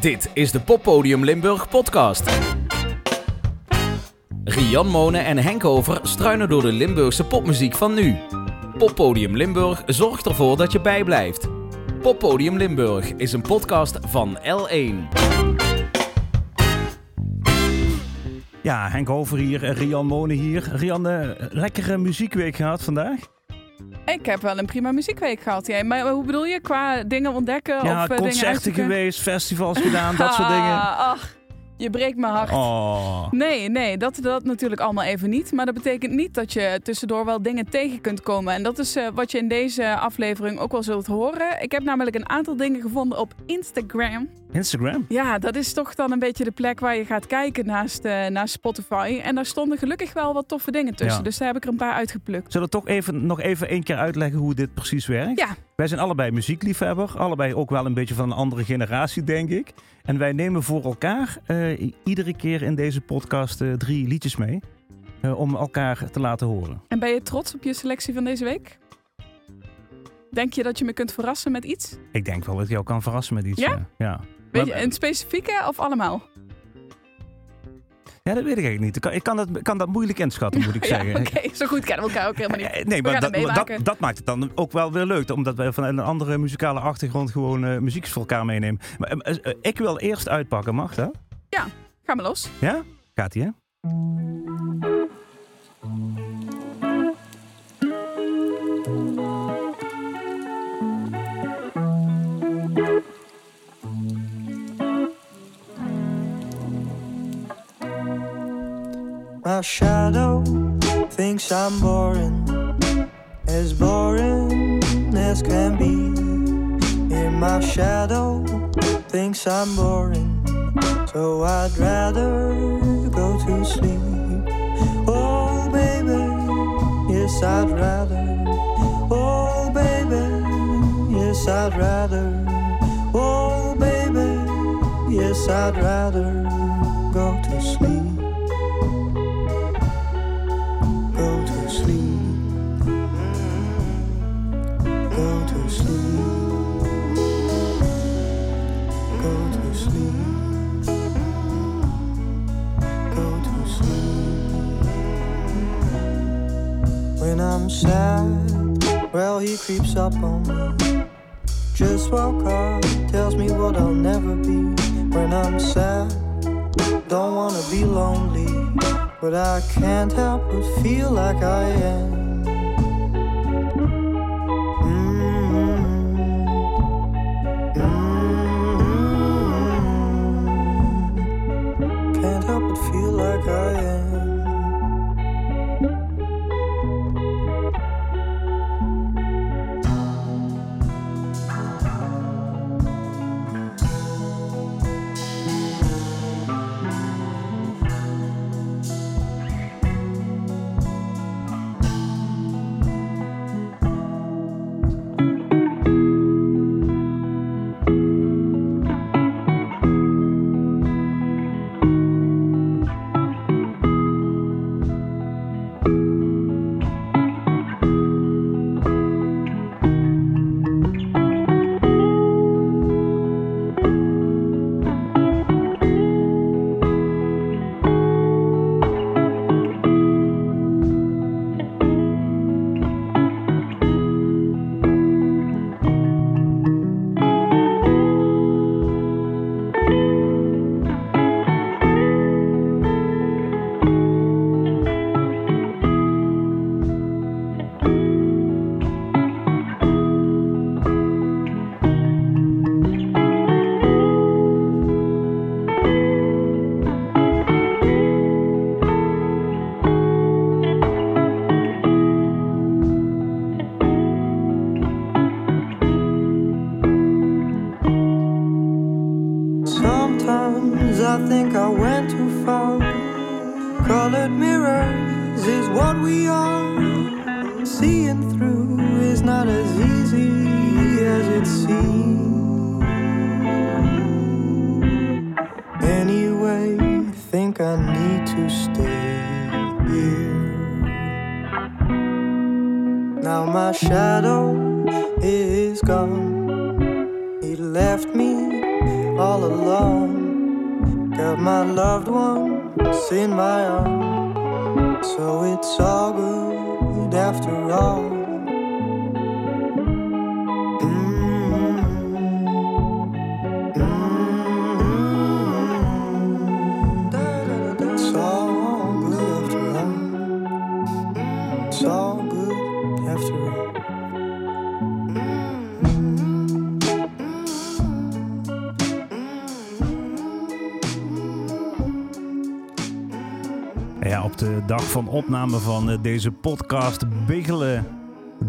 Dit is de Poppodium Limburg podcast. Rian Monen en Henk Over struinen door de Limburgse popmuziek van nu. Poppodium Limburg zorgt ervoor dat je bijblijft. Poppodium Limburg is een podcast van L1. Ja, Henk Over hier, en Rian Monen hier. Rian, eh, lekkere muziekweek gehad vandaag? Ik heb wel een prima muziekweek gehad. Jij. Maar hoe bedoel je? Qua dingen ontdekken? Ja, of, eh, dingen concerten uitzoeken? geweest, festivals gedaan, dat soort dingen. Ach, je breekt mijn hart. Oh. Nee, nee, dat, dat natuurlijk allemaal even niet. Maar dat betekent niet dat je tussendoor wel dingen tegen kunt komen. En dat is eh, wat je in deze aflevering ook wel zult horen. Ik heb namelijk een aantal dingen gevonden op Instagram. Instagram? Ja, dat is toch dan een beetje de plek waar je gaat kijken naast, eh, naast Spotify. En daar stonden gelukkig wel wat toffe dingen tussen. Ja. Dus daar heb ik er een paar uitgeplukt. Zullen we toch even, nog even één keer uitleggen hoe dit precies werkt? Ja, Wij zijn allebei muziekliefhebber. Allebei ook wel een beetje van een andere generatie, denk ik. En wij nemen voor elkaar eh, iedere keer in deze podcast eh, drie liedjes mee. eh, om elkaar te laten horen. En ben je trots op je selectie van deze week? Denk je dat je me kunt verrassen met iets? Ik denk wel dat ik jou kan verrassen met iets. Ja? ja. Weet je, een specifieke of allemaal? Ja, dat weet ik eigenlijk niet. Ik kan, ik kan, dat, kan dat moeilijk inschatten, moet ik ja, zeggen. oké. Zo goed kennen we elkaar ook helemaal niet. Eh, Nee, maar dat, dat, dat maakt het dan ook wel weer leuk. Omdat wij vanuit een andere muzikale achtergrond gewoon eh muziek voor elkaar meenemen. Maar eh, ik wil eerst uitpakken, mag dat? Ga maar los. Ja? Gaat ie, hè? My shadow thinks I'm boring, as boring as can be. In my shadow thinks I'm boring, so I'd rather go to sleep. Oh, baby, yes, I'd rather. Oh, baby, yes, I'd rather. Oh, baby, yes, I'd rather go to sleep. Sad, well, he creeps up on me. Just woke up, tells me what I'll never be. When I'm sad, don't wanna be lonely. But I can't help but feel like I am. Mm-hmm. Mm-hmm. Can't help but feel like I am. We are. Seeing through is not as easy as it seems. Anyway, I think I need to stay here. Now my shadow is gone. He left me all alone. Got my loved ones in my arms, so it's all good after all. Op de dag van opname van eh, deze podcast biggelen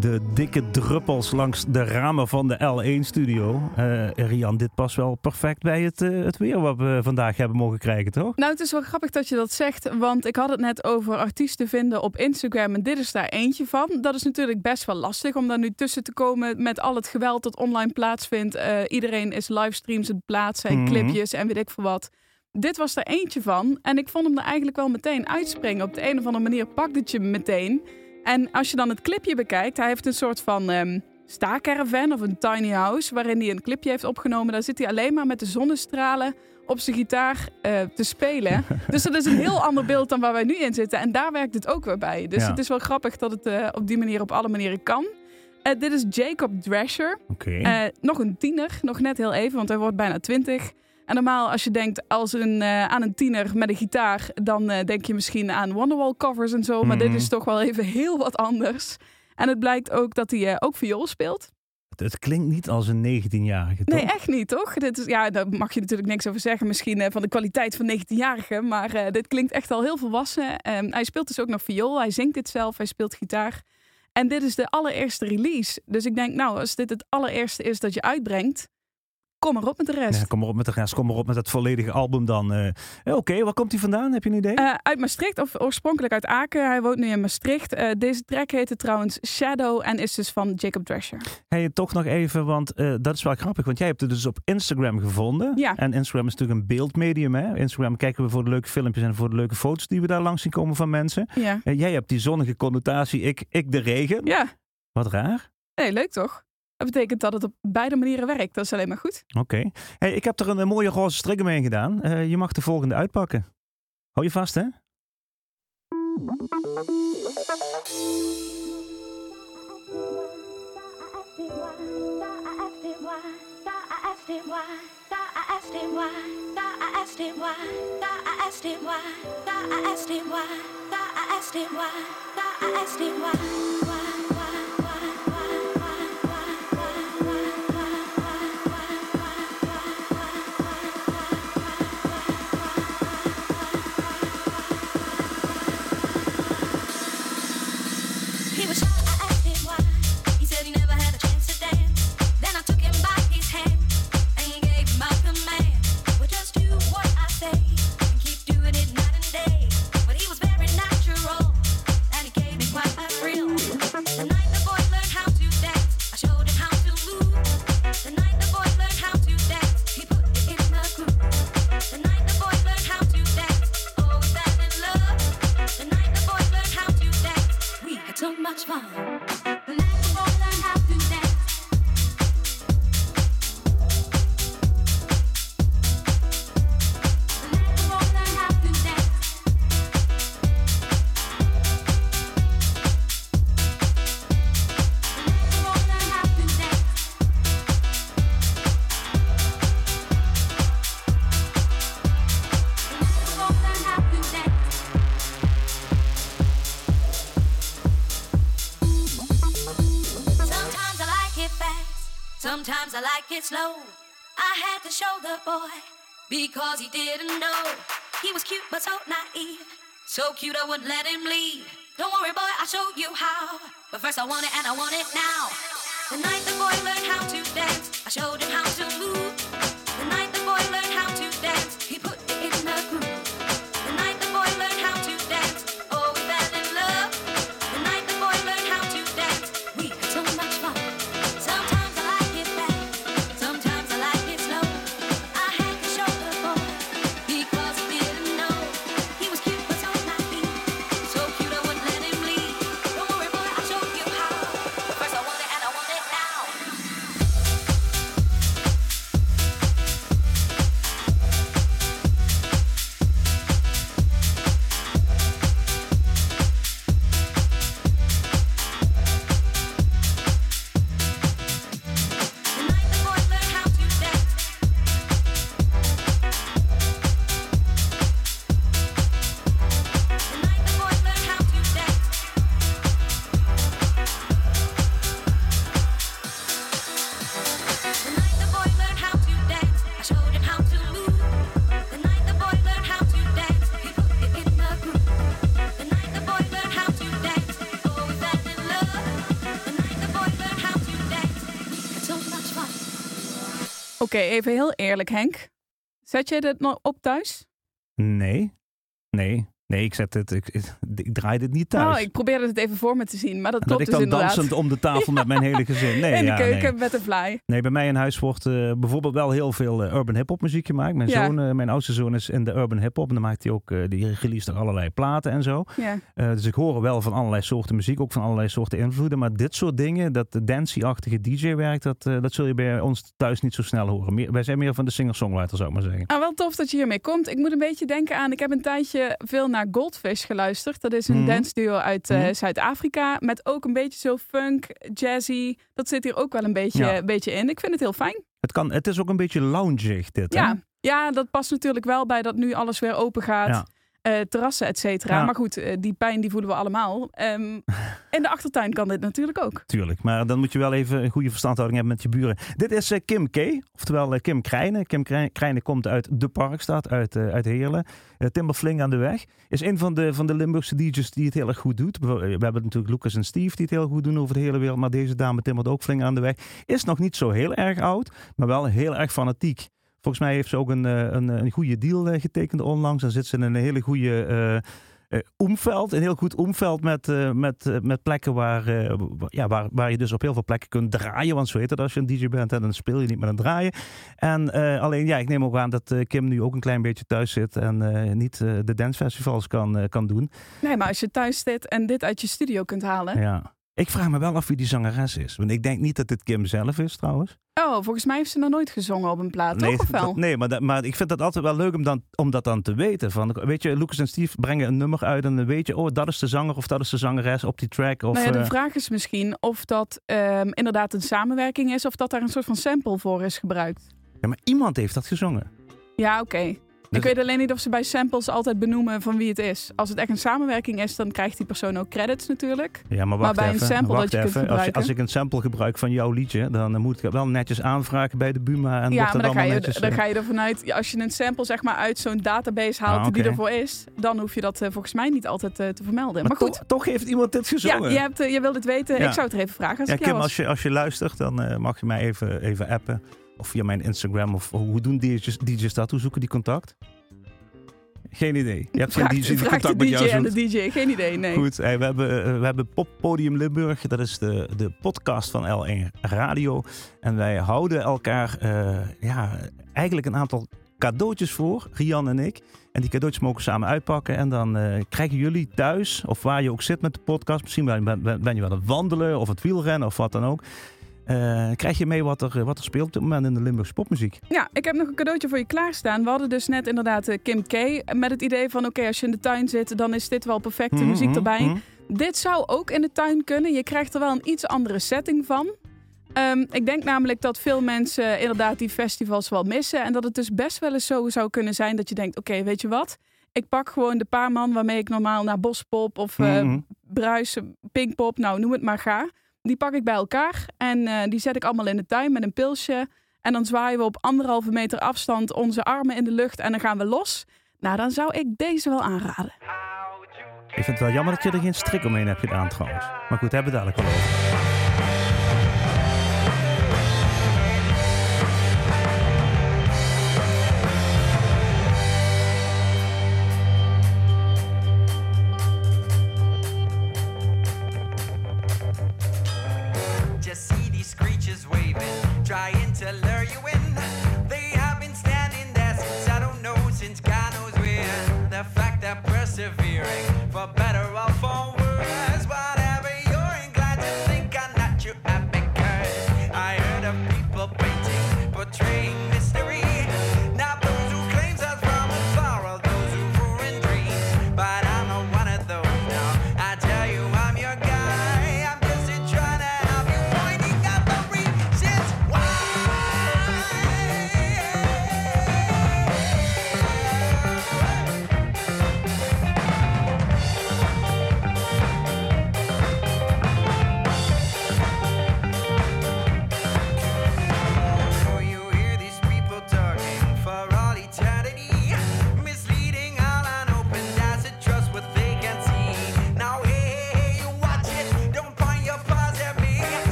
de dikke druppels langs de ramen van de L1-studio. Eh Rian, dit past wel perfect bij het, eh, het weer wat we vandaag hebben mogen krijgen, toch? Nou, het is wel grappig dat je dat zegt, want ik had het net over artiesten vinden op Instagram en dit is daar eentje van. Dat is natuurlijk best wel lastig om daar nu tussen te komen met al het geweld dat online plaatsvindt. Eh, iedereen is livestreams aan het plaatsen en Mhm. clipjes en weet ik veel wat. Dit was er eentje van en ik vond hem er eigenlijk wel meteen uitspringen. Op de een of andere manier pakte het je meteen. En als je dan het clipje bekijkt, hij heeft een soort van staakerven of een tiny house waarin hij een clipje heeft opgenomen. Daar zit hij alleen maar met de zonnestralen op zijn gitaar eh, te spelen. dus dat is een heel ander beeld dan waar wij nu in zitten. En daar werkt het ook weer bij. Dus Ja. het is wel grappig dat het eh, op die manier op alle manieren kan. Eh, dit is Jacob Drescher. Oké. Eh, nog een tiener, nog net heel even, want hij wordt bijna twintig. En normaal als je denkt als een, eh, aan een tiener met een gitaar, dan eh, denk je misschien aan Wonderwall covers en zo. Maar Mhm. dit is toch wel even heel wat anders. En het blijkt ook dat hij eh, ook viool speelt. Het, klinkt niet als een 19-jarige, toch? Nee, echt niet, toch? Dit is, ja, daar mag je natuurlijk niks over zeggen. Misschien van de kwaliteit van 19-jarigen. Maar dit klinkt echt al heel volwassen. Ehm, hij speelt dus ook nog viool. Hij zingt dit zelf. Hij speelt gitaar. En dit is de allereerste release. Dus ik denk, nou, als dit het allereerste is dat je uitbrengt, kom maar op met de rest. Ja, kom maar op met de rest. Kom maar op met het volledige album dan. eh. Eh, Oké, waar komt hij vandaan? Heb je een idee? Eh, uit Maastricht, of oorspronkelijk uit Aken. Hij woont nu in Maastricht. Deze track heette trouwens Shadow en is dus van Jacob Drescher. Hey, toch nog even, want dat is wel grappig. Want jij hebt het dus op Instagram gevonden. Ja. En Instagram is natuurlijk een beeldmedium. Hè? Instagram kijken we voor de leuke filmpjes en voor de leuke foto's die we daar langs zien komen van mensen. Ja. Jij hebt die zonnige connotatie, ik, ik de regen. Ja, Wat raar. nee, leuk toch? Dat betekent dat het op beide manieren werkt. Dat is alleen maar goed. Oké. Hey, ik heb er een, mooie roze strik omheen gedaan. Eh, je mag de volgende uitpakken. Hou je vast, hè? Like it slow. I had to show the boy because he didn't know. He was cute but so naive, so cute I wouldn't let him leave. Don't worry, boy, I'll show you how. But first I want it and I want it now. The night the boy learned how to dance, I showed him how to move. Oké, even heel eerlijk, Henk. Zet jij dit nog op thuis? Nee. Nee. Nee, ik, zet het, ik, ik, draai dit niet thuis. Oh, ik probeerde het even voor me te zien, maar dat En dat klopt ik dus dan inderdaad. dansend om de tafel met mijn hele gezin. Nee, in de ja, keuken nee. met een fly. Nee, bij mij in huis wordt eh, bijvoorbeeld wel heel veel eh, urban hip-hop muziek gemaakt. Mijn, Ja. zoon, eh, mijn oudste zoon is in de urban hip-hop. En dan maakt hij ook, die release er allerlei platen en zo. Ja. Dus ik hoor wel van allerlei soorten muziek, ook van allerlei soorten invloeden. Maar dit soort dingen, dat de dancey-achtige DJ-werk, dat, dat zul je bij ons thuis niet zo snel horen. Meer, wij zijn meer van de singer-songwriter, zou ik maar zeggen. Ah, wel tof dat je hiermee komt. Ik moet een beetje denken aan... Ik heb een tijdje veel naar Goldfish geluisterd. Dat is een Mhm. dance duo uit eh, Mhm. Zuid-Afrika. Met ook een beetje zo funk, jazzy. Dat zit hier ook wel een beetje, Ja. een beetje in. Ik vind het heel fijn. Het, kan, het is ook een beetje loungig, dit. hè? Ja. ja, dat past natuurlijk wel bij dat nu alles weer open gaat. Ja. Eh, terrassen, et cetera. Ja. Maar goed, eh, die pijn die voelen we allemaal. Ehm, in de achtertuin kan dit natuurlijk ook. Tuurlijk, maar dan moet je wel even een goede verstandhouding hebben met je buren. Dit is eh, Kim K, oftewel Kim Krijnen. Kim Krij- Krijnen komt uit de Parkstad, uit, uit Heerlen. Uh, Timberfling aan de weg. Is een van de, van de Limburgse DJ's die het heel erg goed doet. We we hebben natuurlijk Lucas en Steve die het heel goed doen over de hele wereld. Maar deze dame timmert ook flink aan de weg. Is nog niet zo heel erg oud, maar wel heel erg fanatiek. Volgens mij heeft ze ook een, eh, een, een goede deal eh, getekend onlangs. Dan zit ze in een hele goede eh, omveld. Een heel goed omveld met, met, met plekken waar, ja, waar, waar je dus op heel veel plekken kunt draaien. Want zo heet het als je een DJ bent. En dan speel je niet met een draaien. En alleen, ja, ik neem ook aan dat Kim nu ook een klein beetje thuis zit. En niet de dancefestivals kan, kan doen. Nee, maar als je thuis zit en dit uit je studio kunt halen. Ja. Ik vraag me wel af wie die zangeres is. Want ik denk niet dat het Kim zelf is trouwens. Oh, volgens mij heeft ze nog nooit gezongen op een plaat, nee, toch? Of wel? dat- nee maar, dat- maar ik vind dat altijd wel leuk om, dan, om dat dan te weten. Van, weet je, Lucas en Steve brengen een nummer uit en dan weet je, oh, dat is de zanger of dat is de zangeres op die track. Of, nou ja, de eh, vraag is misschien of dat ehm, inderdaad een samenwerking is of dat daar een soort van sample voor is gebruikt. ja, maar iemand heeft dat gezongen. Ja, oké. Ik weet alleen niet of ze bij samples altijd benoemen van wie het is. Als het echt een samenwerking is, dan krijgt die persoon ook credits natuurlijk. Ja, maar Maar wacht bij een sample dat je kunt. Als, gebruiken. als ik een sample gebruik van jouw liedje, dan moet ik wel netjes aanvragen bij de Buma. En ja, maar dan ga, je, netjes, dan eh, ga je ervan uit, ja, als je een sample zeg maar uit zo'n database haalt Ah, die ervoor is, dan hoef je dat eh, volgens mij niet altijd eh, te vermelden. Maar, Maar, goed, toch, toch heeft iemand dit ja, gezongen. je, hebt, eh, je wilt het weten. Ja. Ik zou het er even vragen als Ja, ik Kim, als je, als je luistert, dan mag je mij even, even appen. Of via mijn Instagram. Of hoe doen DJ's, DJ's dat? Hoe zoeken die contact? Geen idee. Je hebt geen Vraag, DJ vraag contact de met DJ jou en de. DJ, geen idee, nee. Goed, hey, we, hebben, eh, we hebben Pop Podium Limburg. Dat is de, de podcast van L1 Radio. En wij houden elkaar eh, ja, eigenlijk een aantal cadeautjes voor, Rian en ik. En die cadeautjes mogen we samen uitpakken. En dan eh, krijgen jullie thuis, of waar je ook zit met de podcast... misschien ben, ben, ben je wel aan het wandelen of het wielrennen of wat dan ook... eh, krijg je mee wat er, wat er speelt op dit moment in de Limburgse popmuziek. Ja, ik heb nog een cadeautje voor je klaarstaan. We hadden dus net inderdaad eh, Kim K. Met het idee van, oké, als je in de tuin zit, dan is dit wel perfecte Mhm, muziek mhm, erbij. mhm. Dit zou ook in de tuin kunnen. Je krijgt er wel een iets andere setting van. Ehm, ik denk namelijk dat veel mensen inderdaad die festivals wel missen. En dat het dus best wel eens zo zou kunnen zijn dat je denkt... oké, weet je wat? Ik pak gewoon de paar man waarmee ik normaal naar Bospop of eh. Bruis, Pinkpop, nou noem het maar ga. Die pak ik bij elkaar en eh, die zet ik allemaal in de tuin met een pilsje. En dan zwaaien we op anderhalve meter afstand onze armen in de lucht en dan gaan we los. Nou, dan zou ik deze wel aanraden. Ik vind het wel jammer dat je er geen strik omheen hebt gedaan trouwens. Maar goed, hebben we dadelijk wel over.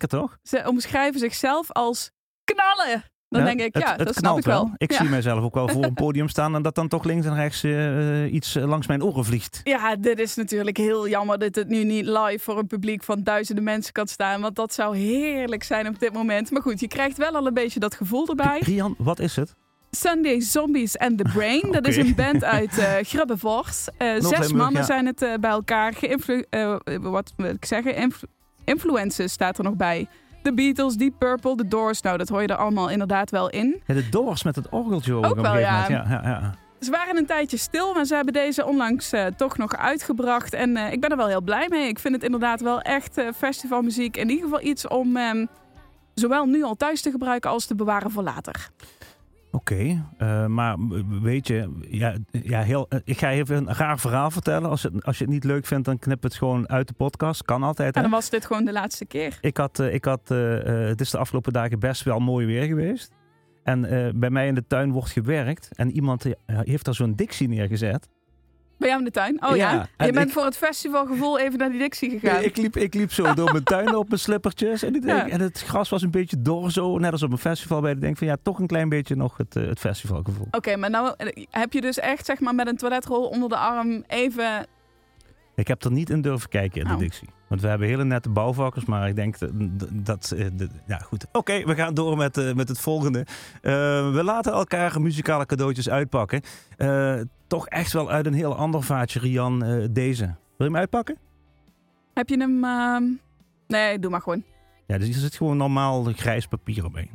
Lekker toch? Ze omschrijven zichzelf als knallen. Dan Ja, denk ik, ja, het dat snap ik wel. Ik ja. zie mijzelf ook wel voor een podium staan en dat dan toch links en rechts eh, iets eh, langs mijn oren vliegt. Ja, dit is natuurlijk heel jammer dat het nu niet live voor een publiek van duizenden mensen kan staan. Want dat zou heerlijk zijn op dit moment. Maar goed, je krijgt wel al een beetje dat gevoel erbij. Rian, wat is het? Sunday Zombies and the Brain. Dat is een band uit. Eh, zes mannen ja. zijn het bij elkaar. Geïnflu wat wil ik zeggen? Influ influences staat er nog bij. The Beatles, Deep Purple, The Doors. Nou, dat hoor je er allemaal inderdaad wel in. Ja, de Doors met het orgeltje ook, Ook wel, ja. Ja, ja, ja. Ze waren een tijdje stil, maar ze hebben deze onlangs eh, toch nog uitgebracht. En eh, ik ben er wel heel blij mee. Ik vind het inderdaad wel echt eh, festivalmuziek. In ieder geval iets om ehm, zowel nu al thuis te gebruiken als te bewaren voor later. Oké, eh, maar weet je, ja, ja, heel, eh, ik ga even een raar verhaal vertellen. Als, het, als je het niet leuk vindt, dan knip het gewoon uit de podcast. Kan altijd. En Hè? dan was dit gewoon de laatste keer. Ik had, eh, ik had het is de afgelopen dagen best wel mooi weer geweest. En bij mij in de tuin wordt gewerkt. En iemand heeft daar zo'n Dixie neergezet. Bij jou in de tuin? Oh ja. Je bent ik- voor het festivalgevoel even naar die Dixie gegaan. Nee, ik, liep, ik liep zo door mijn tuin op mijn slippertjes. En, ik Ja. en het gras was een beetje dor zo. Net als op een festival. Bij ik denk van ja, toch een klein beetje nog het, eh, het festivalgevoel. Oké, maar nou eh, heb je dus echt zeg maar met een toiletrol onder de arm even... Ik heb er niet in durven kijken in de Oh. Want we hebben hele nette bouwvakkers, maar ik denk dat... dat eh, ja, goed. Oké, we gaan door met, eh, met het volgende. Eh, we laten elkaar muzikale cadeautjes uitpakken. Toch echt wel uit een heel ander vaatje, Rian, deze. Wil je hem uitpakken? Heb je hem... ehm, Nee, doe maar gewoon. Ja, dus hier zit gewoon normaal grijs papier omheen.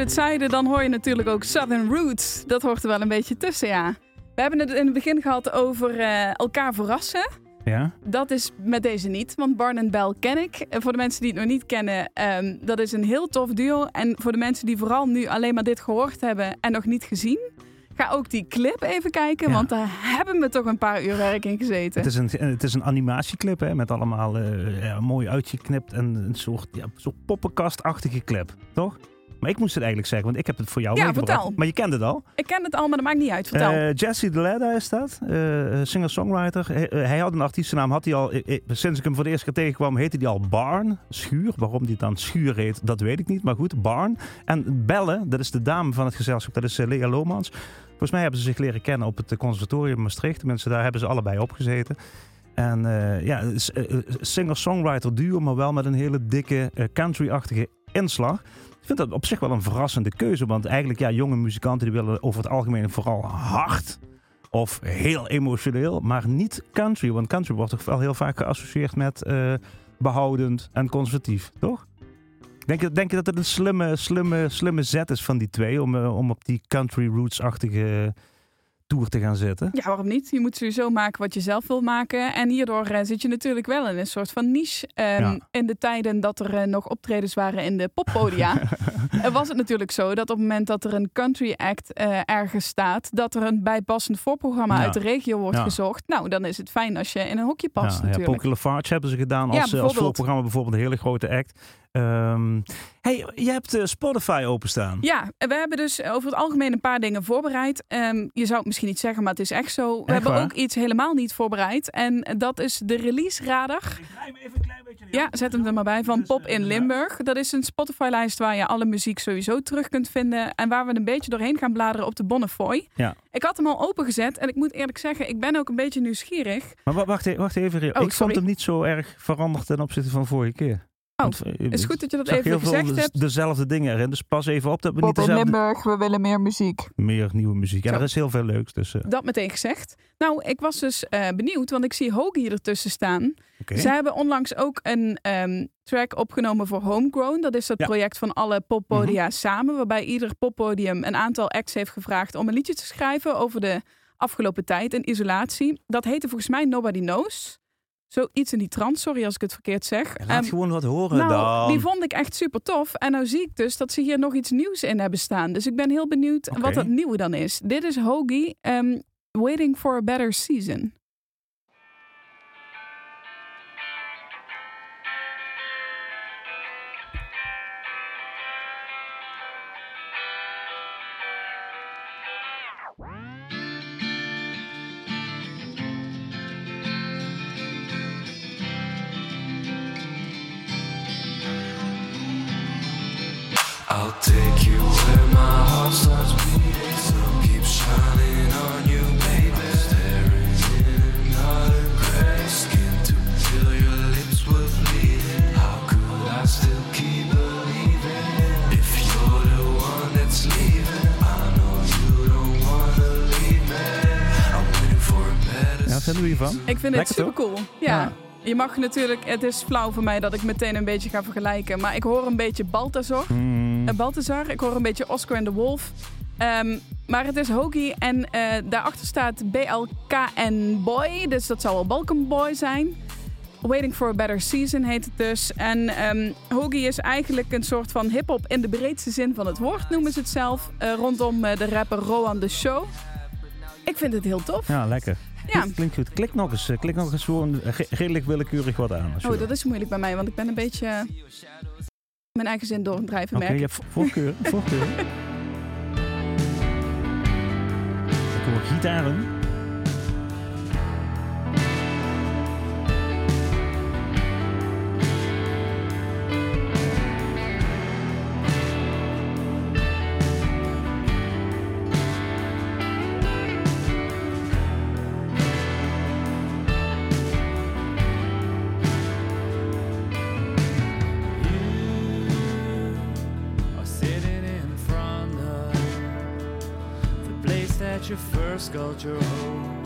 Het zuiden, dan hoor je natuurlijk ook Southern Roots. Dat hoort er wel een beetje tussen, ja. We hebben het in het begin gehad over eh, elkaar verrassen. Ja? Dat is met deze niet, want Barn Bell ken ik. En voor de mensen die het nog niet kennen, ehm, dat is een heel tof duo. En voor de mensen die vooral nu alleen maar dit gehoord hebben en nog niet gezien, ga ook die clip even kijken, Ja. want daar hebben we toch een paar uur werk in gezeten. Het is een, het is een animatieclip hè, met allemaal eh, ja, mooi uitgeknipt en een soort, ja, soort poppenkastachtige clip, toch? Maar ik moest het eigenlijk zeggen, want ik heb het voor jou Ja, vertel. Maar je kent het al. Ik ken het al, maar dat maakt niet uit. Vertel. Eh, Jesse DeLedda is dat, eh, singer-songwriter. Hij, eh, hij had een artiestennaam, had hij al, sinds ik hem voor de eerste keer tegenkwam, heette hij al Barn, Schuur. Waarom die dan Schuur heet, dat weet ik niet, maar goed, Barn. En Belle, dat is de dame van het gezelschap, dat is Lea Lomans. Volgens mij hebben ze zich leren kennen op het conservatorium Maastricht. Tenminste, daar hebben ze allebei opgezeten. En eh, ja, singer-songwriter duo, maar wel met een hele dikke country-achtige inslag. Vind dat op zich wel een verrassende keuze. Want eigenlijk, ja, jonge muzikanten die willen over het algemeen vooral hard. Of heel emotioneel, maar niet country. Want country wordt toch wel heel vaak geassocieerd met eh, behoudend en conservatief, toch? Denk je, denk je dat het een slimme, slimme, slimme zet is van die twee om, eh, om op die country roots-achtige tour te gaan zitten? Ja, waarom niet? Je moet sowieso maken wat je zelf wil maken. En hierdoor eh, zit je natuurlijk wel in een soort van niche. Ja. In de tijden dat er eh, nog optredens waren in de poppodia, eh, was het natuurlijk zo dat op het moment dat er een country act eh, ergens staat, dat er een bijpassend voorprogramma Ja. uit de regio wordt Ja. gezocht. Nou, dan is het fijn als je in een hokje past ja, ja, natuurlijk. Poker Lafarge hebben ze gedaan Ja, als, als voorprogramma. Bijvoorbeeld een hele grote act. Ehm, hey, je hebt Spotify openstaan. Ja, we hebben dus over het algemeen een paar dingen voorbereid. Ehm, je zou het misschien niet zeggen, maar het is echt zo. We hebben waar? ook iets helemaal niet voorbereid. En dat is de release radar. Ik draai hem even een klein beetje Ja, zet hem er maar bij. Van Pop in Limburg. Dat is een Spotify-lijst waar je alle muziek sowieso terug kunt vinden. En waar we een beetje doorheen gaan bladeren op de Bonnefoy. Ja. Ik had hem al opengezet. En ik moet eerlijk zeggen, ik ben ook een beetje nieuwsgierig. Maar wa- wacht, e- wacht even. Oh, ik sorry. vond hem niet zo erg veranderd ten opzichte van vorige keer. Oh, Want, eh, is goed dat je dat even heel gezegd hebt. dezelfde dingen erin. Dus pas even op dat we Pop niet in dezelfde... Limburg, we willen meer muziek. Meer nieuwe muziek. En Zo. er is heel veel leuks. Dus, eh, Dat meteen gezegd. Nou, ik was dus eh, benieuwd, want ik zie Hoagie ertussen staan. oké. Ze hebben onlangs ook een ehm, track opgenomen voor Homegrown. Dat is het Ja. Mhm. project van alle poppodia samen. Waarbij ieder poppodium een aantal acts heeft gevraagd om een liedje te schrijven over de afgelopen tijd in isolatie. Dat heette volgens mij Nobody Knows. Zoiets in die trant, sorry als ik het verkeerd zeg. Ja, Laat Ehm, gewoon wat horen nou, dan. die vond ik echt super tof. En nou zie ik dus dat ze hier nog iets nieuws in hebben staan. Dus ik ben heel benieuwd wat dat nieuwe dan is. Dit is Hoagie, ehm, Waiting for a Better Season. Ik vind het super cool. Ja. Ja. Je mag natuurlijk, het is flauw voor mij dat ik meteen een beetje ga vergelijken. Maar ik hoor een beetje Balthazar. Hmm, Eh, Balthazar. Ik hoor een beetje Oscar en de Wolf. Ehm, maar het is Hoagie en eh, daarachter staat BLKN Boy. Dus dat zal wel Balkan Boy zijn. Waiting for a Better Season heet het dus. En Hoagie is eigenlijk een soort van hip-hop in de breedste zin van het woord, noemen ze het zelf. eh, rondom de rapper Roan de Show. Ik vind het heel tof. Ja, lekker. Ja. Klinkt- Klinkt goed. Klik nog eens. eh, Klik nog eens gewoon re- redelijk willekeurig wat aan. Oh, dat is moeilijk bij mij, want ik ben een beetje eh, mijn eigen zin door het drijven, Oké, merk je hebt voorkeur. voorkeur. ik hoor gitaren. sculpture home.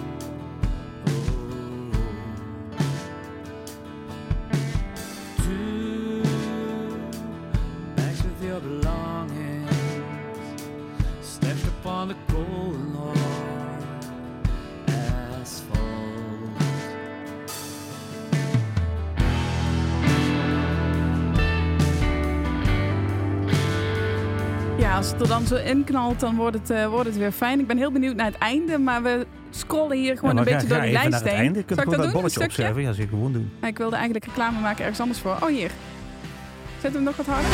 Dan zo in knalt, dan wordt het, eh, wordt het weer fijn. Ik ben heel benieuwd naar het einde, maar we scrollen hier gewoon Ja, een maar beetje door die lijst heen. einde. Ik gewoon dat een opschrijven. Ja, ik gewoon doen. Ik wilde eigenlijk reclame maken ergens anders voor. Oh, hier. Zet hem nog wat harder.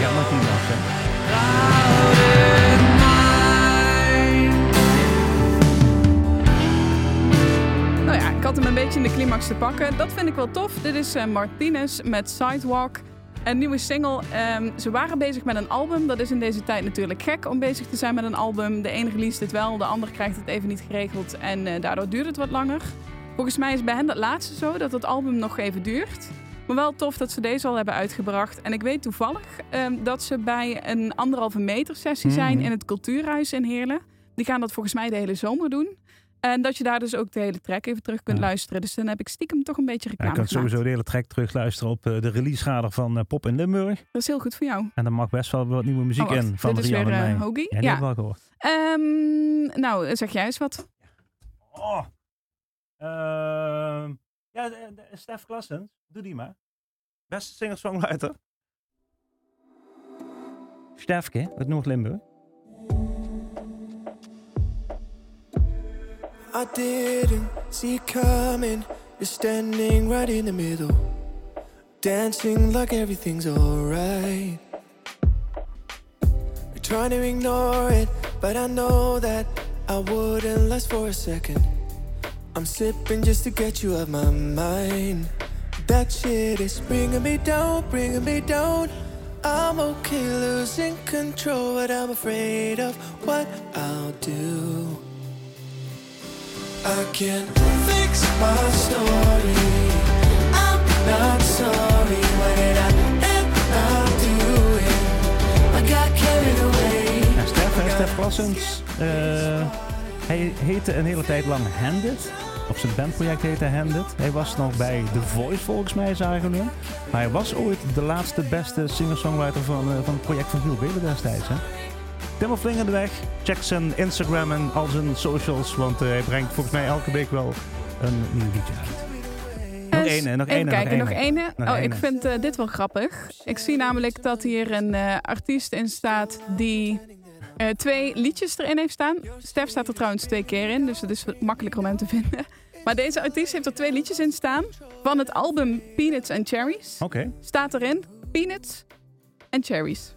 Ja, niet nog, had hem een beetje in de climax te pakken. Dat vind ik wel tof. Dit is eh, Martinez met Sidewalk. Een nieuwe single. Ehm, ze waren bezig met een album. Dat is in deze tijd natuurlijk gek om bezig te zijn met een album. De ene release het wel, de ander krijgt het even niet geregeld. En eh, daardoor duurt het wat langer. Volgens mij is bij hen dat laatste zo, dat het album nog even duurt. Maar wel tof dat ze deze al hebben uitgebracht. En ik weet toevallig ehm, dat ze bij een anderhalve meter sessie zijn Mhm. in het Cultuurhuis in Heerlen. Die gaan dat volgens mij de hele zomer doen. En dat je daar dus ook de hele track even terug kunt Ja. luisteren. Dus dan heb ik stiekem toch een beetje Ja, je reclame kunt gemaakt. sowieso de hele track terugluisteren op eh, de releaseradar van eh, Pop in Limburg. Dat is heel goed voor jou. En er mag best wel wat nieuwe muziek Oh, in van Dit is weer en mij. Hoagie. Ja, die Ja. heb ik wel gehoord. Ehm, nou, zeg jij eens wat. Oh. Ehm, ja, Stef Klassens. Doe die maar. Beste singer-songwriter. Stefke uit Noord-Limburg. I didn't see coming. You're standing right in the middle, dancing like everything's alright. You're trying to ignore it, but I know that I wouldn't last for a second. I'm sipping just to get you out of my mind. That shit is bringing me down, bringing me down. I'm okay losing control, but I'm afraid of what I'll do. I can fix my story. I'm not sorry. I got carried away. Stef, Klassens. eh, hij heette een hele tijd lang Handed. Op zijn bandproject heette Handed. Hij was nog bij The Voice volgens mij, we hem. Maar hij was ooit de laatste beste singer-songwriter van, eh, van het project van Giel Belen destijds. Hè? Vlinger de weg. Check zijn Instagram en al zijn socials. Want eh, hij brengt volgens mij elke week wel een nieuw liedje uit. Nog één, nog even één, kijken, nog één. één. Oh, ik vind eh, dit wel grappig. Ik zie namelijk dat hier een eh, artiest in staat die twee liedjes erin heeft staan. Stef staat er trouwens twee keer in, dus het is makkelijker om hem te vinden. Maar deze artiest heeft er twee liedjes in staan. Van het album Peanuts and Cherries Oké. staat erin Peanuts and Cherries.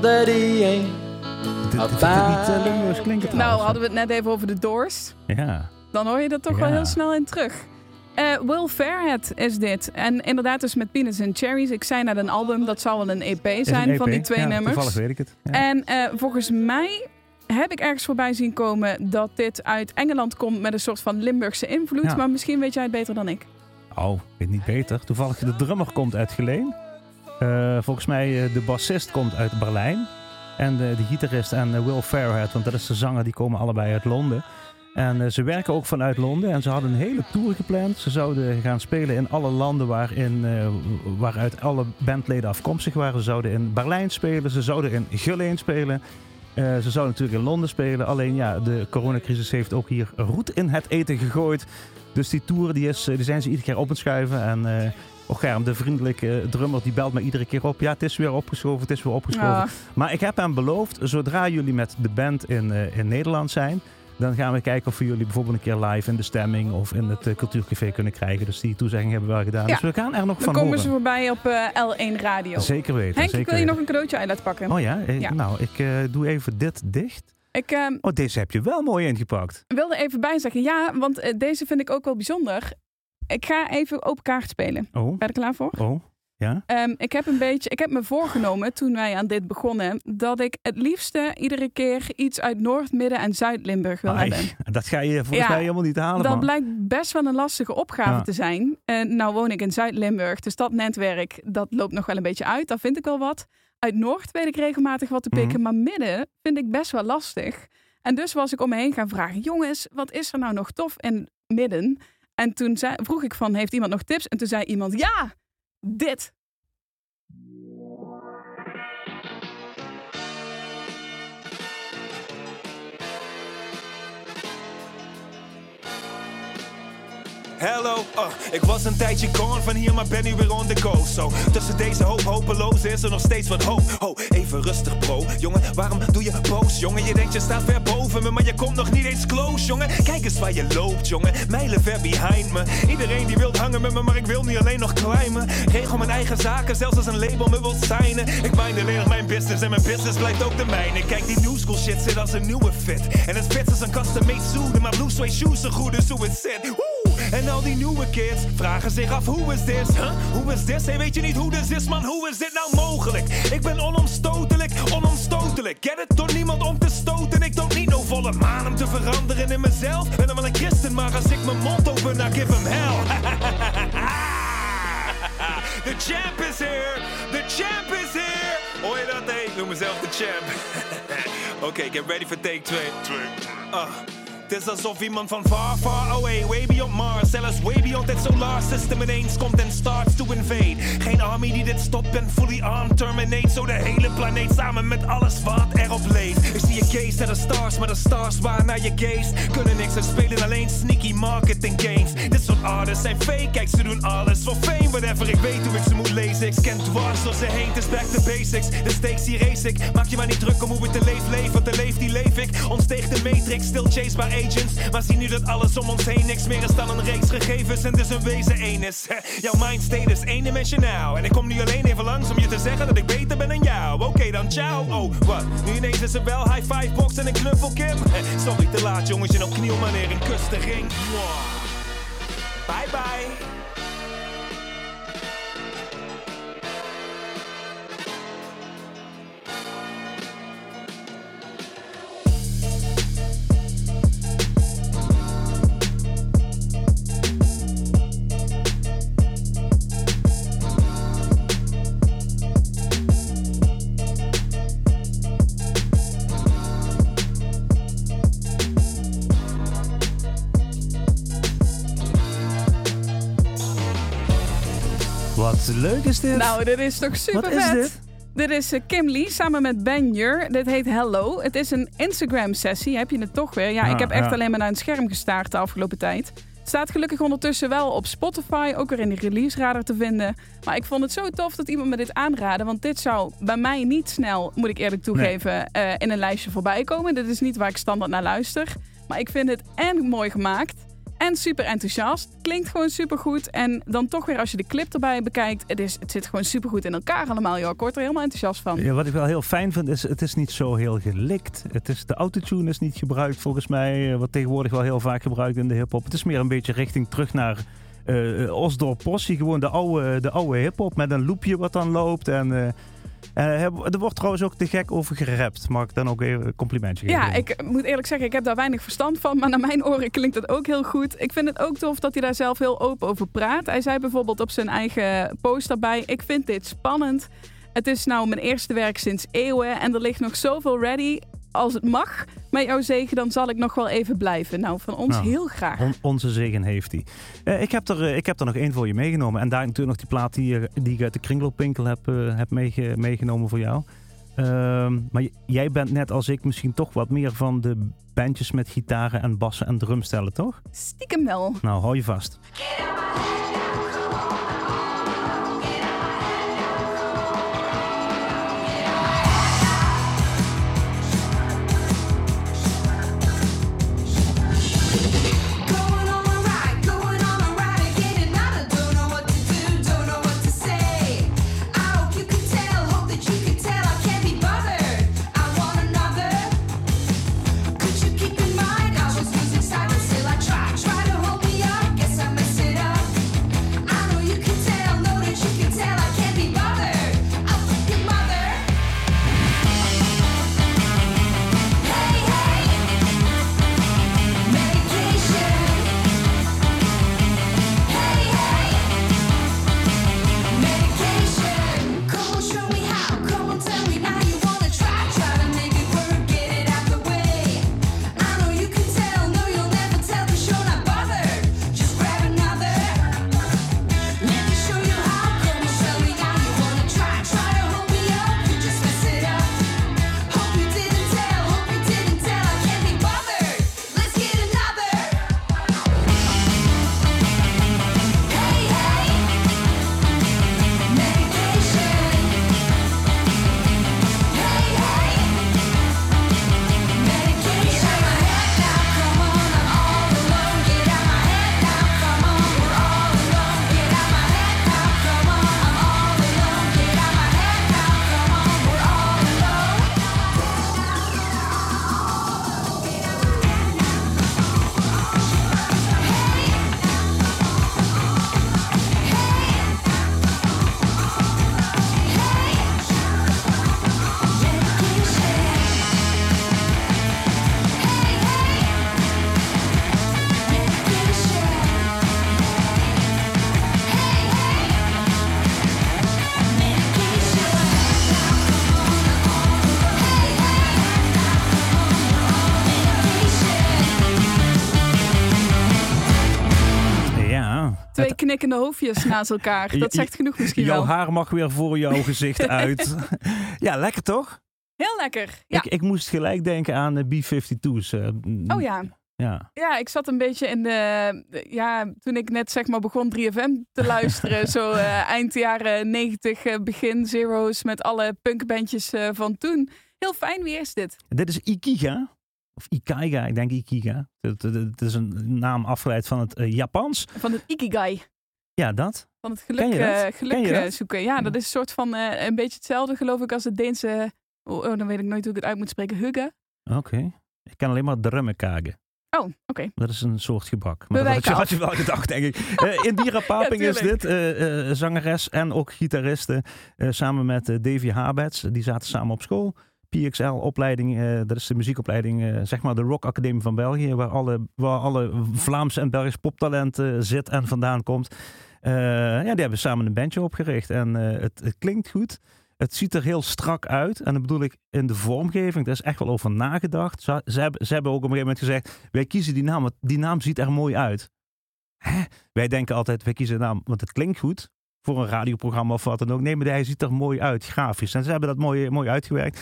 Hope that he ain't eh, Nou, hadden we het net even over de Doors. Ja. Dan hoor je dat toch wel heel snel in terug. Eh, Will Fairhead is dit. En inderdaad dus met Peanuts and Cherries. Ik zei net een album, dat zou wel een EP zijn van die twee Ja, nummers. Toevallig weet ik het. En eh, volgens mij heb ik ergens voorbij zien komen dat dit uit Engeland komt met een soort van Limburgse invloed. Maar misschien weet jij het beter dan ik. Oh, ik weet niet beter. Toevallig de drummer komt uit Geleen. Eh, volgens mij uh, de bassist komt uit Berlijn. En de, de gitarist en Will Fairhead, want dat is de zanger, die komen allebei uit Londen. En ze werken ook vanuit Londen en ze hadden een hele tour gepland. Ze zouden gaan spelen in alle landen waarin, uh, waaruit alle bandleden afkomstig waren. Ze zouden in Berlijn spelen, ze zouden in Geleen spelen. Eh, ze zouden natuurlijk in Londen spelen. Alleen ja, de coronacrisis heeft ook hier roet in het eten gegooid. Dus die tour die is, eh, die zijn ze iedere keer op het schuiven. En eh Germ, de vriendelijke drummer, die belt me iedere keer op. Ja, het is weer opgeschoven, het is weer opgeschoven. Ja. Maar ik heb hem beloofd, zodra jullie met de band in, in Nederland zijn... dan gaan we kijken of we jullie bijvoorbeeld een keer live in de stemming... of in het eh, cultuurcafé kunnen krijgen. Dus die toezegging hebben we wel gedaan. Ja. Dus we gaan er nog Dan van komen horen. ze voorbij op eh, L1 Radio. Zeker weten. Henk, ik wil je nog een cadeautje uit laten pakken. Oh ja? Eh, Ja. Nou, ik doe even dit dicht. Ik ehm, Oh, deze heb je wel mooi ingepakt. wilde even bijzeggen, ja, want deze vind ik ook wel bijzonder. Ik ga even open kaart spelen. Oh, Ben je er klaar voor? oh, ja? Ehm, ik heb een beetje, ik heb me voorgenomen toen wij aan dit begonnen, dat ik het liefste iedere keer iets uit Noord, Midden en Zuid-Limburg wil Ai, hebben. dat ga je volgens Ja, mij helemaal niet halen, Dat man. blijkt best wel een lastige opgave Ja. te zijn. En nou woon ik in Zuid-Limburg, dus dat netwerk, dat loopt nog wel een beetje uit. Daar vind ik wel wat. Uit Noord weet ik regelmatig wat te pikken, Mhm. maar Midden vind ik best wel lastig. En dus was ik om me heen gaan vragen, jongens, wat is er nou nog tof in Midden? En toen zei, vroeg ik van, heeft iemand nog tips? En toen zei iemand, ja, dit. Hello, uh, ik was een tijdje gone van hier, maar ben nu weer on the go. Zo, tussen deze hoop hopeloos is er nog steeds wat hoop. Ho, even rustig bro, jongen, waarom doe je boos, jongen? Je denkt je staat ver boven me, maar je komt nog niet eens close, jongen. Kijk eens waar je loopt, jongen, mijlen ver behind me. Iedereen die wil hangen met me, maar ik wil niet alleen nog climben. Regel mijn eigen zaken, zelfs als een label me wil signen. Ik mind alleen nog mijn business en mijn business blijft ook de mijne. Kijk, die new school shit zit als een nieuwe fit. En het fits als een custom made suit, maar blue suede shoes zo goed is hoe het zit. En al die nieuwe kids vragen zich af, hoe is dit? Huh? Hoe is dit? Hey, weet je niet hoe dit is, man? Hoe is dit nou mogelijk? Ik ben onomstotelijk, onomstotelijk. Get it? Door niemand om te stoten. Ik doe niet no volle maan om te veranderen in mezelf. Ben dan wel een christen, maar als ik mijn mond open, dan give hem hell. The champ is here! The champ is here! Hoor je dat? Hey, ik noem mezelf de champ. Oké, get ready for take 2. Ah. Het is alsof iemand van far, far away, way beyond Mars, zelfs way beyond het solar system ineens komt en starts to invade. Geen army die dit stopt en fully armed terminate, zo de hele planeet samen met alles wat erop leeft. Ik zie je gaze naar de stars, maar de stars waar naar je gaze kunnen niks en spelen alleen sneaky marketing games. Dit soort artists zijn fake, kijk ze doen alles voor fame, whatever. Ik weet hoe ik ze moet lezen, ik scan dwars door ze heen, het is back to basics. De stakes hier race ik, maak je maar niet druk om hoe ik te leef leef, want de leef die leef ik. Ontsteeg de matrix, still chased by agents, maar zie nu dat alles om ons heen niks meer is dan een reeks gegevens en dus een wezen één is. Jouw mind state is eendimensionaal en ik kom nu alleen even langs om je te zeggen dat ik beter ben dan jou. Oké dan ciao. Oh, wat? Nu ineens is er wel high five box en een knuffel Kim. Sorry te laat jongens, je op kniel wanneer een kus te. Mwah. Bye bye. Is dit? Nou, dit is toch super Wat is vet? dit? Dit is eh, Kim Lee samen met Ben Jur. Dit heet Hello. Het is een Instagram-sessie. Heb je het toch weer? Ja, Ja, ik heb echt ja. alleen maar naar een scherm gestaard de afgelopen tijd. Staat gelukkig ondertussen wel op Spotify, ook weer in de release radar te vinden. Maar ik vond het zo tof dat iemand me dit aanraadde. Want dit zou bij mij niet snel, moet ik eerlijk toegeven, eh, in een lijstje voorbij komen. Dit is niet waar ik standaard naar luister. Maar ik vind het en mooi gemaakt. En super enthousiast. Klinkt gewoon super goed. En dan toch weer als je de clip erbij bekijkt. Het, is, het zit gewoon super goed in elkaar allemaal. Joh. Ik word er helemaal enthousiast van. Ja, wat ik wel heel fijn vind, is het is niet zo heel gelikt. Het is, de autotune is niet gebruikt volgens mij, eh, wat tegenwoordig wel heel vaak gebruikt in de hip-hop. Het is meer een beetje richting terug naar eh Osdorp gewoon de oude, de oude hip-hop met een loopje wat dan loopt. En eh, er wordt trouwens ook te gek over gerapt. Mag ik dan ook even een complimentje geven? Ja, ik moet eerlijk zeggen, ik heb daar weinig verstand van. Maar naar mijn oren klinkt het ook heel goed. Ik vind het ook tof dat hij daar zelf heel open over praat. Hij zei bijvoorbeeld op zijn eigen post daarbij... Ik vind dit spannend. Het is nou mijn eerste werk sinds eeuwen. En er ligt nog zoveel ready. Als het mag, met jouw zegen, dan zal ik nog wel even blijven. Nou, van ons Nou, heel graag. On- onze zegen heeft hij. Eh, ik, heb er, eh, ik heb er nog één voor je meegenomen. En daar natuurlijk nog die plaat die, je- die ik uit de kringloopwinkel heb, eh, heb meege- meegenomen voor jou. Ehm, maar jij bent net als ik misschien toch wat meer van de bandjes met gitaren en bassen en drumstellen, toch? Stiekem wel. Nou, hou je vast. Knikkende hoofdjes naast elkaar. Dat zegt genoeg misschien Jouw wel. haar mag weer voor jouw gezicht uit. ja, lekker toch? Heel lekker. Ja. Ik, ik moest gelijk denken aan de B-52's. eh, Oh ja. Ja. Ja, ik zat een beetje in de... Ja, toen ik net zeg maar begon 3FM te luisteren. zo eh, eind jaren 90, eh, begin zero's met alle punkbandjes van toen. Heel fijn. Wie is dit? Dit is Ikiga. Of Ikaiga, ik denk Ikiga. Het, is een naam afgeleid van het eh, Japans. Van het Ikigai. Ja, dat. Van het geluk, eh, geluk eh, zoeken. Ja, dat is een soort van een beetje hetzelfde geloof ik als het Deense... Oh, oh, dan weet ik nooit hoe ik het uit moet spreken. Hugge. Oké. Ik ken alleen maar drummekage. Oh, oké. Dat is een soort gebak. Maar dat had je, had je wel gedacht, denk ik. Eh Indira Paping is dit. zangeres en ook gitariste. samen met Davy Habets. Die zaten samen op school. PXL-opleiding, eh, dat is de muziekopleiding, eh, zeg maar de Rock Academie van België. Waar alle, waar alle Vlaamse en Belgisch poptalent eh, zit en vandaan komt. Ja, die hebben samen een bandje opgericht. En het, het klinkt goed. Het ziet er heel strak uit. En dat bedoel ik in de vormgeving. Daar is echt wel over nagedacht. Ze, ze, hebben, ze hebben ook op een gegeven moment gezegd: wij kiezen die naam, want die naam ziet er mooi uit. Hè? Wij denken altijd: wij kiezen een naam, want het klinkt goed. Voor een radioprogramma of wat dan ook. Nee, maar hij ziet er mooi uit, grafisch. En ze hebben dat mooi, mooi uitgewerkt.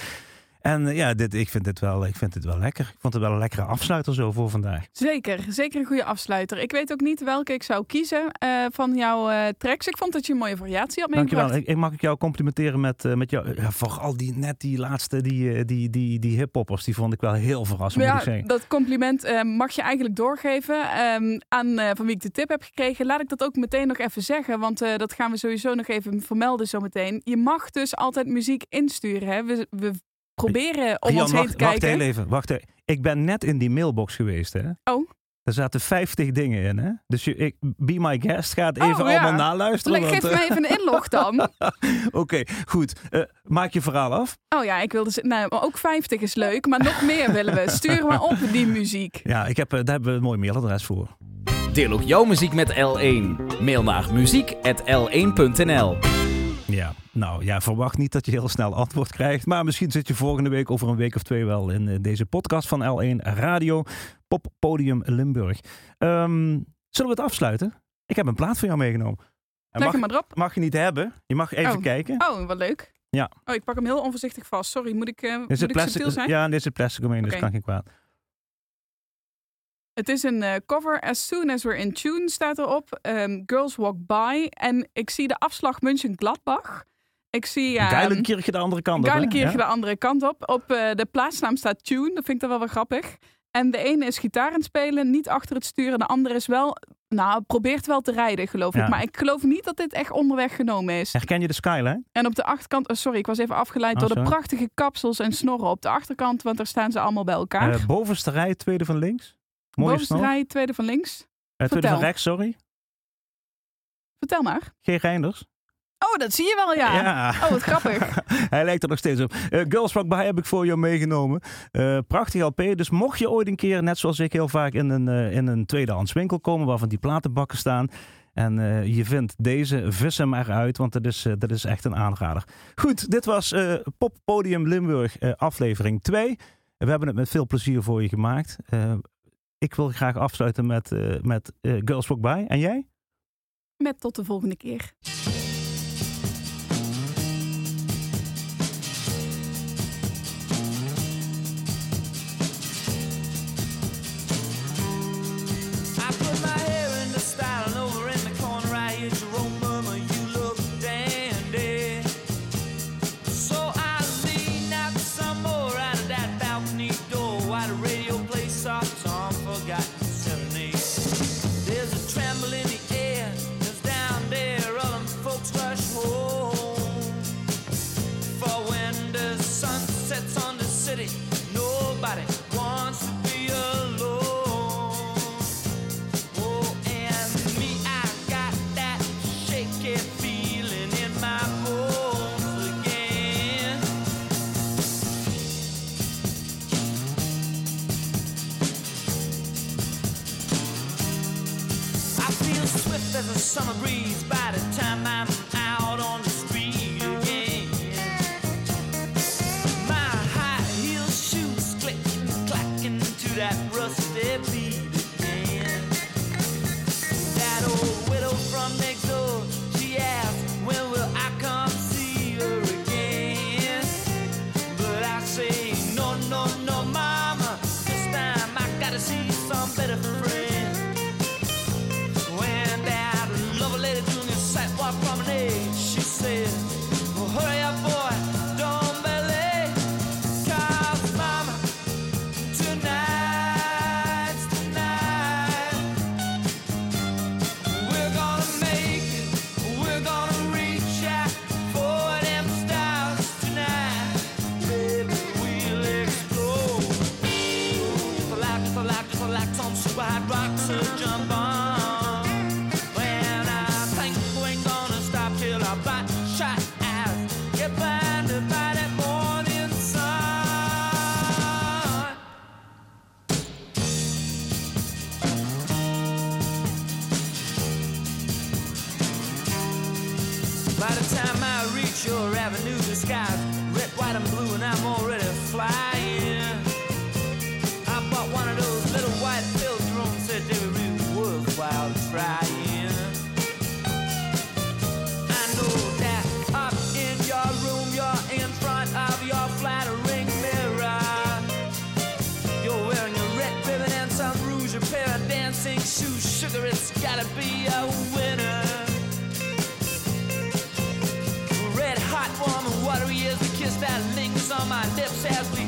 En eh, ja, dit, ik, vind dit wel, ik vind dit wel lekker. Ik vond het wel een lekkere afsluiter zo voor vandaag. Zeker, zeker een goede afsluiter. Ik weet ook niet welke ik zou kiezen eh, van jouw eh, tracks. Ik vond dat je een mooie variatie had meegebracht. Dankjewel. Ik, ik mag ik jou complimenteren met, met jou. Ja, vooral die, net die laatste, die, die, die, die hip-hoppers. Die vond ik wel heel verrassend, moet ik Ja, zeggen. dat compliment mag je eigenlijk doorgeven ehm, aan van wie ik de tip heb gekregen. Laat ik dat ook meteen nog even zeggen, want dat gaan we sowieso nog even vermelden zometeen. Je mag dus altijd muziek insturen. Hè? We, we proberen om Rian, ons heen wacht, te wacht kijken. heel even. Wacht even. Ik ben net in die mailbox geweest, hè? Oh. Er zaten 50 dingen in, hè? Dus je, ik, Be My Guest gaat even Oh, ja. allemaal naluisteren. Geef want, me eh, even een inlog dan. Oké, goed. Eh, maak je verhaal af. Oh ja, ik wilde... Nou, ook 50 is leuk, maar nog meer willen we. Stuur maar op die muziek. Ja, ik heb, eh, daar hebben we een mooi mailadres voor. Deel ook jouw muziek met L1. Mail naar muziek.l1.nl Ja, nou ja, verwacht niet dat je heel snel antwoord krijgt. Maar misschien zit je volgende week over een week of twee wel in deze podcast van L1 Radio Pop Podium Limburg. Ehm, zullen we het afsluiten? Ik heb een plaat voor jou meegenomen. En Leg mag, hem maar erop. mag je niet hebben. Je mag even Oh. kijken. Oh, wat leuk. Ja. Oh, ik pak hem heel onvoorzichtig vast. Sorry, moet ik, eh Dit moet ik plastic, subtiel zijn? ja, dit zit plastic omheen, dus Oké. kan geen kwaad. Het is een eh, cover. As soon as we're in tune staat erop. Ehm, Girls walk by. En ik zie de afslag München Gladbach. Ik zie... Een ehm, Geilenkirche de andere kant op. Geilenkirche Ja? de andere kant op. Op eh, de plaatsnaam staat Tune. Dat vind ik dan wel wel grappig. En de ene is gitaar aan spelen, niet achter het stuur. En de andere is wel... Nou, probeert wel te rijden, geloof Ja. ik. Maar ik geloof niet dat dit echt onderweg genomen is. Herken je de skyline? En op de achterkant... oh, sorry, ik was even afgeleid Oh, door de prachtige kapsels en snorren op de achterkant. Want daar staan ze allemaal bij elkaar. Eh, bovenste rij, tweede van links. Mooie Bovenste rij, tweede van links. Eh, tweede Vertel. van rechts, sorry. Vertel maar. Geen Reinders. Oh, dat zie je wel, ja. Oh, wat grappig. Hij lijkt er nog steeds op. Eh Girls By heb ik voor jou meegenomen. Eh prachtig LP. Dus mocht je ooit een keer, net zoals ik heel vaak, in een, eh, in een tweedehands winkel komen waarvan die platenbakken staan. En je vindt deze, vis hem eruit, want dat is, dat is echt een aanrader. Goed, dit was eh Pop Podium Limburg aflevering 2. We hebben het met veel plezier voor je gemaakt. Ik wil graag afsluiten met, eh, met eh, Girls Walk By. En jij? Met tot de volgende keer. Swift as gotta be a winner. Red hot, warm, and watery as the kiss that lingers on my lips as we